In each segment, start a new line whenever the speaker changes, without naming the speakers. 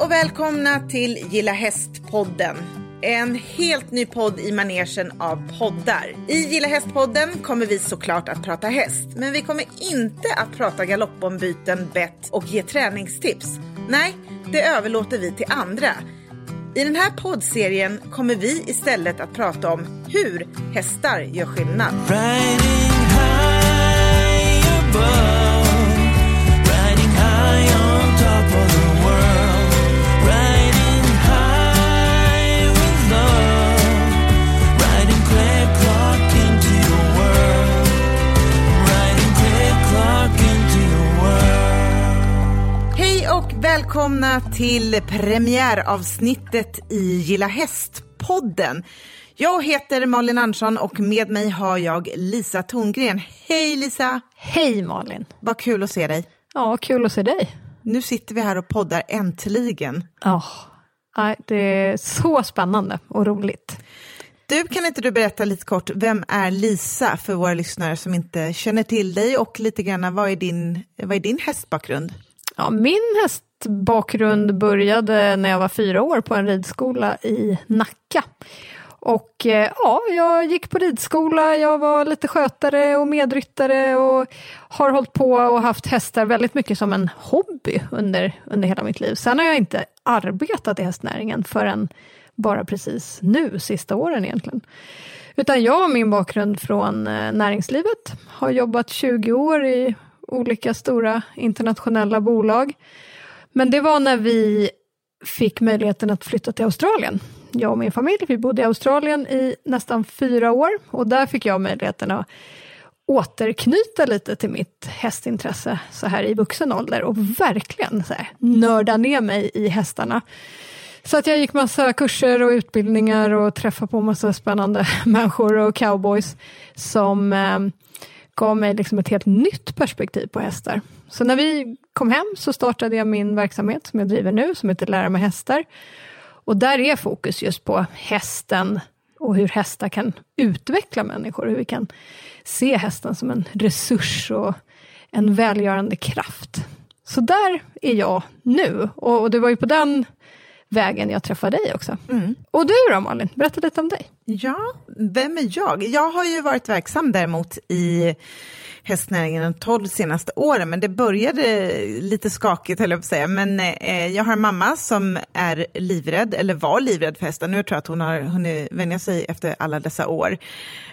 och välkomna till Gilla Häst-podden. En helt ny podd i manegen av poddar. I Gilla Häst-podden kommer vi såklart att prata häst, men vi kommer inte att prata galoppombyten, bett och ge träningstips. Nej, det överlåter vi till andra. I den här poddserien kommer vi istället att prata om hur hästar gör skillnad. Välkomna till premiäravsnittet i Gilla Häst-podden. Jag heter Malin Andersson och med mig har jag Lisa Torngren. Hej Lisa!
Hej Malin!
Vad kul att se dig.
Ja, kul att se dig.
Nu sitter vi här och poddar äntligen.
Ja, nej, det är så spännande och roligt.
Du, kan inte du berätta lite kort, vem är Lisa för våra lyssnare som inte känner till dig och lite grann vad är din, vad är din hästbakgrund?
Ja, min bakgrund började när jag var fyra år på en ridskola i Nacka. Och eh, ja, jag gick på ridskola, jag var lite skötare och medryttare och har hållit på och haft hästar väldigt mycket som en hobby under, under hela mitt liv. Sen har jag inte arbetat i hästnäringen förrän bara precis nu, sista åren egentligen. Utan jag har min bakgrund från eh, näringslivet, har jobbat 20 år i olika stora internationella bolag. Men det var när vi fick möjligheten att flytta till Australien. Jag och min familj, vi bodde i Australien i nästan fyra år och där fick jag möjligheten att återknyta lite till mitt hästintresse så här i vuxen ålder och verkligen så här, nörda ner mig i hästarna. Så att jag gick massa kurser och utbildningar och träffade på massa spännande människor och cowboys som eh, gav mig liksom ett helt nytt perspektiv på hästar. Så när vi kom hem så startade jag min verksamhet som jag driver nu, som heter Lära mig hästar. Och där är fokus just på hästen och hur hästar kan utveckla människor, hur vi kan se hästen som en resurs och en välgörande kraft. Så där är jag nu, och, och det var ju på den vägen jag träffade dig också. Och du då Malin, berätta lite om dig.
Ja, vem är jag? Jag har ju varit verksam däremot i hästnäringen de 12 senaste åren, men det började lite skakigt höll jag på att säga. Men eh, jag har en mamma som är livrädd, eller var livrädd för hästar. Nu tror jag att hon har hunnit vänja sig efter alla dessa år.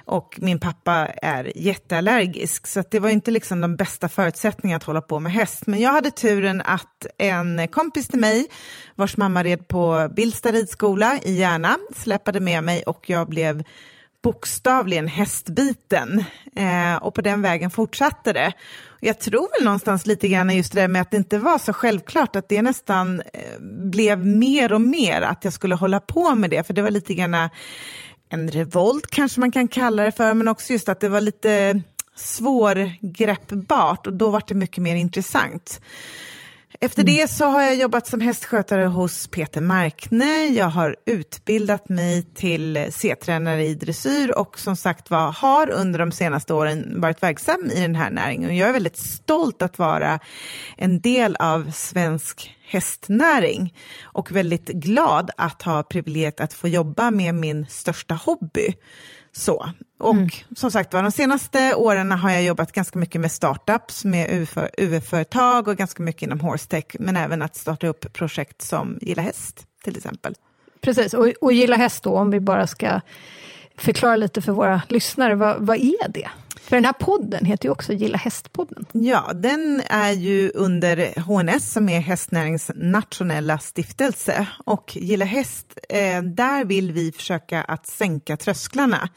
Och min pappa är jätteallergisk, så att det var inte liksom de bästa förutsättningarna att hålla på med häst. Men jag hade turen att en kompis till mig, vars mamma red på Billsta ridskola i Järna, släpade med mig och jag blev bokstavligen hästbiten. Eh, och på den vägen fortsatte det. Jag tror väl någonstans lite grann just det där med att det inte var så självklart att det nästan eh, blev mer och mer att jag skulle hålla på med det. För det var lite grann en revolt kanske man kan kalla det för, men också just att det var lite svårgreppbart och då var det mycket mer intressant. Efter det så har jag jobbat som hästskötare hos Peter Markne. Jag har utbildat mig till C-tränare i dressyr och som sagt var har under de senaste åren varit verksam i den här näringen. Jag är väldigt stolt att vara en del av svensk hästnäring och väldigt glad att ha privilegiet att få jobba med min största hobby. Så. Och som sagt var, de senaste åren har jag jobbat ganska mycket med startups, med UF-företag och ganska mycket inom horse-tech, men även att starta upp projekt som Gilla Häst till exempel.
Precis, och, och gilla häst då, om vi bara ska förklara lite för våra lyssnare, vad, vad är det? För den här podden heter ju också Gilla hästpodden.
Ja, den är ju under HNS som är hästnärings nationella stiftelse och Gilla Häst, eh, där vill vi försöka att sänka trösklarna.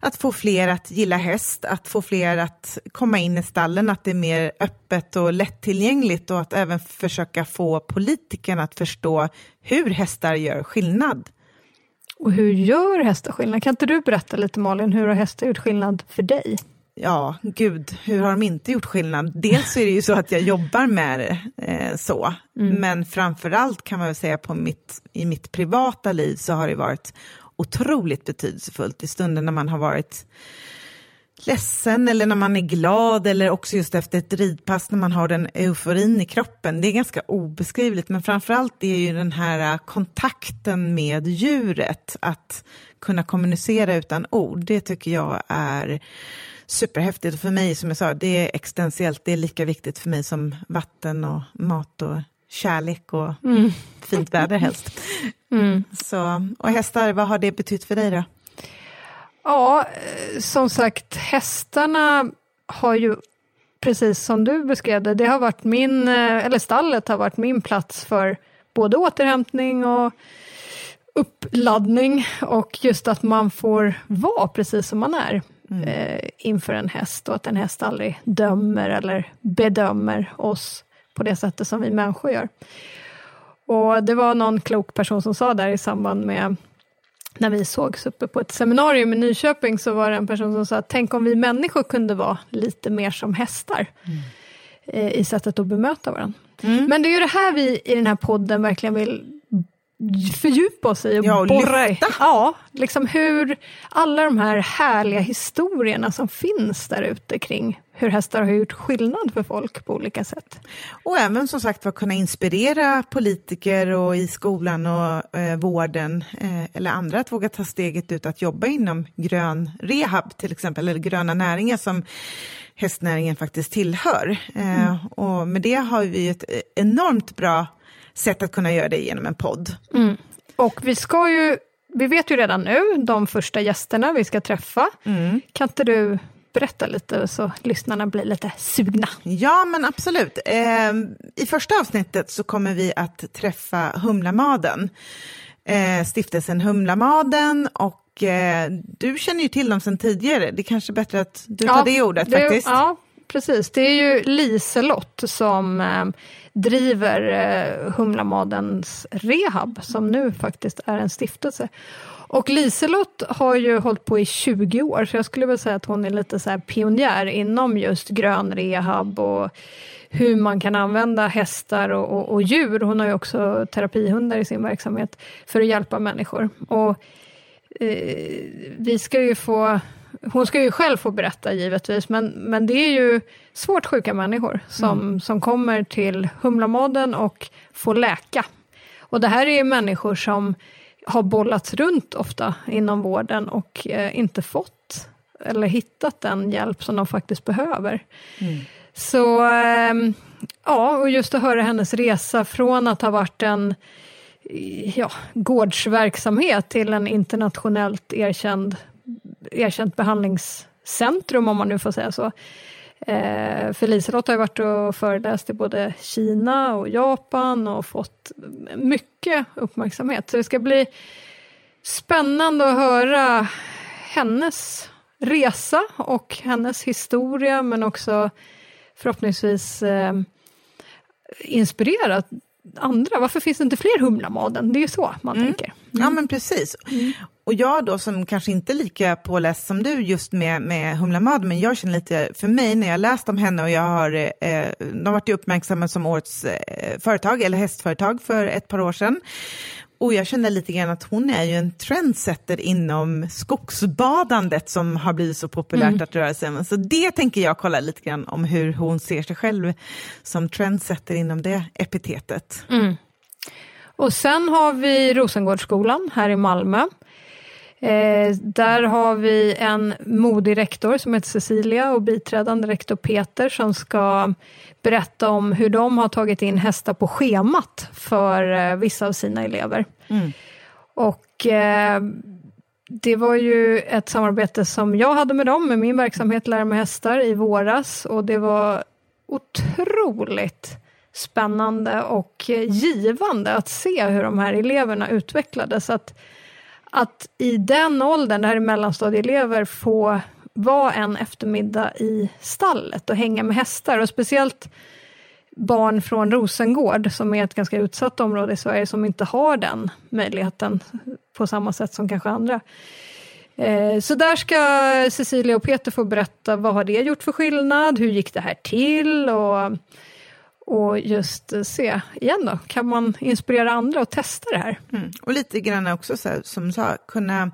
Att få fler att gilla häst, att få fler att komma in i stallen, att det är mer öppet och lättillgängligt och att även försöka få politikerna att förstå hur hästar gör skillnad.
Och hur gör hästar skillnad? Kan inte du berätta lite Malin, hur har hästar gjort skillnad för dig?
Ja, gud, hur har de inte gjort skillnad? Dels är det ju så att jag jobbar med det eh, så, men framför allt kan man väl säga på mitt, i mitt privata liv så har det varit otroligt betydelsefullt i stunden när man har varit ledsen eller när man är glad eller också just efter ett ridpass när man har den euforin i kroppen. Det är ganska obeskrivligt men framförallt är ju den här kontakten med djuret, att kunna kommunicera utan ord, det tycker jag är superhäftigt. Och för mig, som jag sa, det är existentiellt, det är lika viktigt för mig som vatten och mat och kärlek och fint väder helst. Så, och hästar, vad har det betytt för dig då?
Ja, eh, som sagt, hästarna har ju, precis som du beskrev det, det har varit min, eh, eller stallet har varit min plats för både återhämtning och uppladdning och just att man får vara precis som man är eh, inför en häst och att en häst aldrig dömer eller bedömer oss på det sättet som vi människor gör. Och det var någon klok person som sa där i samband med när vi sågs uppe på ett seminarium i Nyköping så var det en person som sa att tänk om vi människor kunde vara lite mer som hästar eh, i sättet att bemöta varandra. Men det är ju det här vi i den här podden verkligen vill fördjupa oss i och,
Ja, och
borra
lyfta.
Ja, liksom hur alla de här härliga historierna som finns där ute kring hur hästar har gjort skillnad för folk på olika sätt.
Och även som sagt var kunna inspirera politiker och i skolan och eh, vården eh, eller andra att våga ta steget ut att jobba inom grön rehab till exempel, eller gröna näringar som hästnäringen faktiskt tillhör. Eh, och med det har vi ett enormt bra sätt att kunna göra det genom en podd.
Och vi ska ju, vi vet ju redan nu de första gästerna vi ska träffa. Kan inte du berätta lite så lyssnarna blir lite sugna?
Ja, men absolut. Eh, I första avsnittet så kommer vi att träffa Humlamaden, eh, stiftelsen Humlamaden och eh, du känner ju till dem sedan tidigare. Det är kanske är bättre att du tar det ordet
det-
faktiskt.
Ja, precis. Det är ju Liselott som eh, driver eh, Humlamadens rehab, som nu faktiskt är en stiftelse. Och Liselott har ju hållit på i 20 år, så jag skulle väl säga att hon är lite så här pionjär inom just grön rehab och hur man kan använda hästar och, och, och djur. Hon har ju också terapihundar i sin verksamhet för att hjälpa människor. Och eh, vi ska ju få, hon ska ju själv få berätta givetvis, men, men det är ju svårt sjuka människor som, som kommer till Humlamaden och får läka. Och det här är ju människor som har bollats runt ofta inom vården och eh, inte fått eller hittat den hjälp som de faktiskt behöver. Så ehm, ja, och just att höra hennes resa från att ha varit en ja, gårdsverksamhet till en internationellt erkänd, erkänt behandlingscentrum, om man nu får säga så. Eh, för Liselott har ju varit och föreläst i både Kina och Japan och fått mycket uppmärksamhet. Så det ska bli spännande att höra hennes resa och hennes historia, men också förhoppningsvis eh, inspirera andra. Varför finns det inte fler Humlamaden? Det är ju så man tänker.
Ja, men precis. Och jag då som kanske inte är lika påläst som du just med, med Humlamad, men jag känner lite, för mig när jag läst om henne och jag har, eh, de har varit uppmärksamma som årets eh, företag, eller hästföretag för ett par år sedan. Och jag känner lite grann att hon är ju en trendsetter inom skogsbadandet som har blivit så populärt att röra sig med. Så det tänker jag kolla lite grann om hur hon ser sig själv som trendsetter inom det epitetet.
Och sen har vi Rosengårdsskolan här i Malmö. Eh, där har vi en modig rektor som heter Cecilia och biträdande rektor Peter som ska berätta om hur de har tagit in hästar på schemat för eh, vissa av sina elever. Och eh, det var ju ett samarbete som jag hade med dem, med min verksamhet Lära mig hästar i våras och det var otroligt spännande och eh, givande att se hur de här eleverna utvecklades. Att, att i den åldern, det här är mellanstadieelever, få vara en eftermiddag i stallet och hänga med hästar. Och speciellt barn från Rosengård som är ett ganska utsatt område i Sverige som inte har den möjligheten på samma sätt som kanske andra. Eh, så där ska Cecilia och Peter få berätta vad har det gjort för skillnad, hur gick det här till? Och, och just eh, se, igen då, kan man inspirera andra att testa det här?
Mm. Och lite grann också, så här, som sa, kunna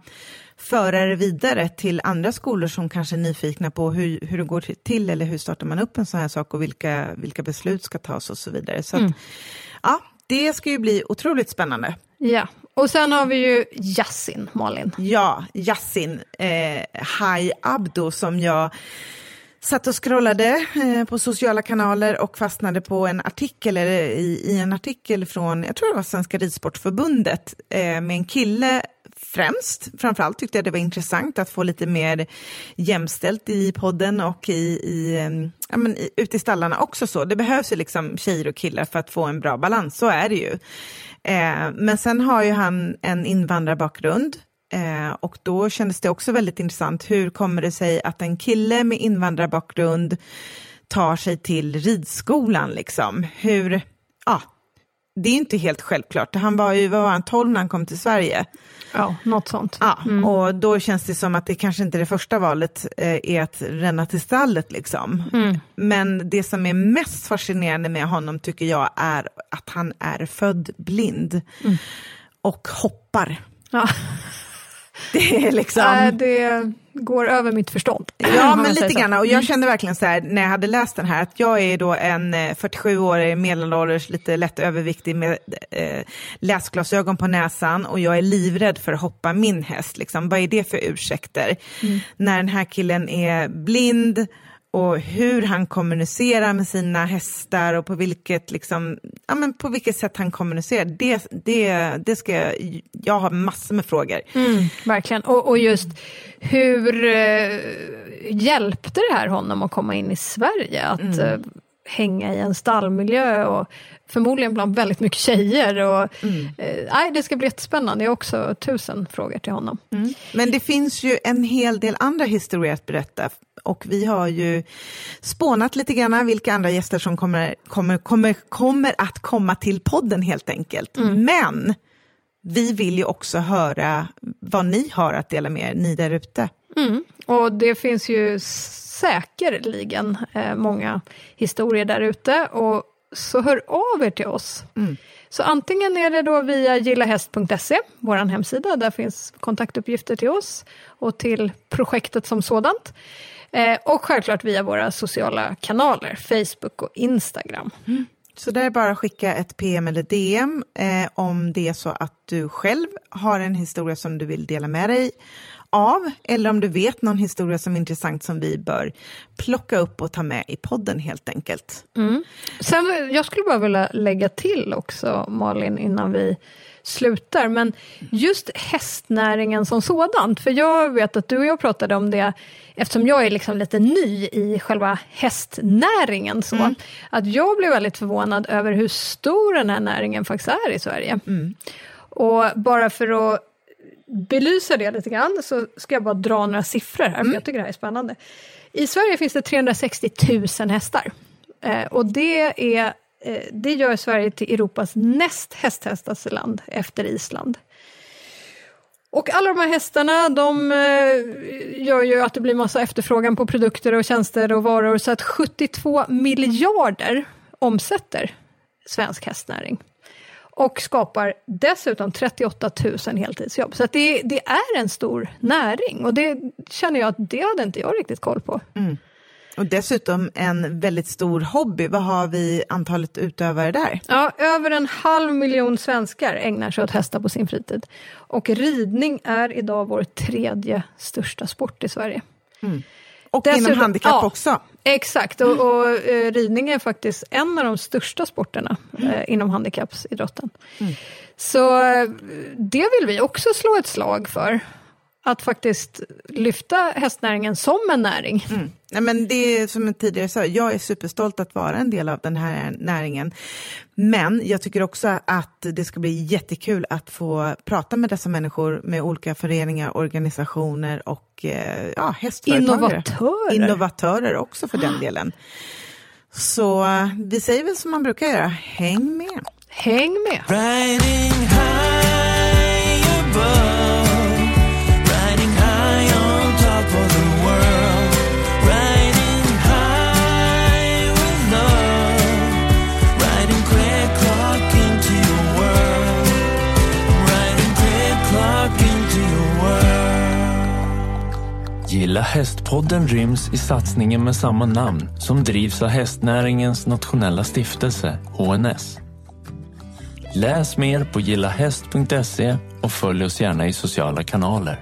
föra det vidare till andra skolor som kanske är nyfikna på hur, hur det går till eller hur startar man upp en sån här sak och vilka, vilka beslut ska tas och så vidare. Så att, ja, det ska ju bli otroligt spännande.
Ja, och sen har vi ju Yasin, Malin.
Ja, Yasin eh, Hai Abdo som jag satt och scrollade eh, på sociala kanaler och fastnade på en artikel, eller i, i en artikel från, jag tror det var Svenska Ridsportförbundet, eh, med en kille främst. Framförallt tyckte jag det var intressant att få lite mer jämställt i podden och i, i, eh, ja, men i, ute i stallarna också. så. Det behövs ju liksom tjejer och killar för att få en bra balans, så är det ju. Eh, men sen har ju han en invandrarbakgrund Eh, och då kändes det också väldigt intressant. Hur kommer det sig att en kille med invandrarbakgrund tar sig till ridskolan liksom? Hur, ja, det är inte helt självklart. Han var ju, vad var han, 12 när han kom till Sverige.
Ja, något sånt.
Ja, och då känns det som att det kanske inte det första valet eh, är att ränna till stallet liksom. Men det som är mest fascinerande med honom tycker jag är att han är född blind och hoppar.
Ja.
Det är liksom...
Äh, det går över mitt förstånd.
Ja, men lite grann. Och jag kände verkligen så här, när jag hade läst den här, att jag är då en eh, 47-årig medelålders, lite lätt överviktig med eh, läsglasögon på näsan och jag är livrädd för att hoppa min häst. Liksom. Vad är det för ursäkter? När den här killen är blind och hur han kommunicerar med sina hästar och på vilket, liksom, ja, men på vilket sätt han kommunicerar, det, det, det ska jag, jag har massor med frågor.
Mm, verkligen. Och, och just hur eh, hjälpte det här honom att komma in i Sverige? Att eh, hänga i en stallmiljö och förmodligen bland väldigt mycket tjejer. Och, eh, nej, det ska bli jättespännande. Jag har också tusen frågor till honom.
Men det finns ju en hel del andra historier att berätta och vi har ju spånat lite grann vilka andra gäster som kommer, kommer, kommer, kommer att komma till podden helt enkelt. Men vi vill ju också höra vad ni har att dela med er, ni där ute.
Mm. Och det finns ju säkerligen eh, många historier där ute. Och så hör av er till oss. Så antingen är det då via gillahäst.se, vår hemsida, där finns kontaktuppgifter till oss och till projektet som sådant. Eh, och självklart via våra sociala kanaler, Facebook och Instagram.
Så där är bara att skicka ett PM eller DM eh, om det är så att du själv har en historia som du vill dela med dig av eller om du vet någon historia som är intressant som vi bör plocka upp och ta med i podden helt enkelt.
Sen, jag skulle bara vilja lägga till också, Malin, innan vi slutar, men just hästnäringen som sådant, för jag vet att du och jag pratade om det, eftersom jag är liksom lite ny i själva hästnäringen, så, att jag blev väldigt förvånad över hur stor den här näringen faktiskt är i Sverige. Och bara för att belysa det lite grann så ska jag bara dra några siffror här, för jag tycker det här är spännande. I Sverige finns det 360 000 hästar. Eh, och det, är, eh, det gör Sverige till Europas näst hästhästaste land efter Island. Och alla de här hästarna, de eh, gör ju att det blir massa efterfrågan på produkter och tjänster och varor, så att 72 miljarder omsätter svensk hästnäring. Och skapar dessutom 38 000 heltidsjobb. Så det, det är en stor näring och det känner jag att det hade inte jag riktigt koll på.
Och dessutom en väldigt stor hobby. Vad har vi antalet utövare där?
Ja, över en halv miljon svenskar ägnar sig åt hästar på sin fritid. Och ridning är idag vår tredje största sport i Sverige.
Och
Dessutom-
inom handikapp
ja.
också.
Exakt, och, och eh, ridning är faktiskt en av de största sporterna eh, inom handikappsidrotten. Så eh, det vill vi också slå ett slag för. Att faktiskt lyfta hästnäringen som en näring.
Nej, men det är som jag tidigare sa, jag är superstolt att vara en del av den här näringen. Men jag tycker också att det ska bli jättekul att få prata med dessa människor med olika föreningar, organisationer och eh, ja, hästföretagare.
Innovatörer.
Innovatörer också för den delen. Så eh, vi säger väl som man brukar göra, häng med.
Häng med!
Gilla
hästpodden ryms i satsningen med samma namn som drivs av hästnäringens nationella stiftelse, HNS. Läs mer på gillahäst.se och följ oss gärna i sociala kanaler.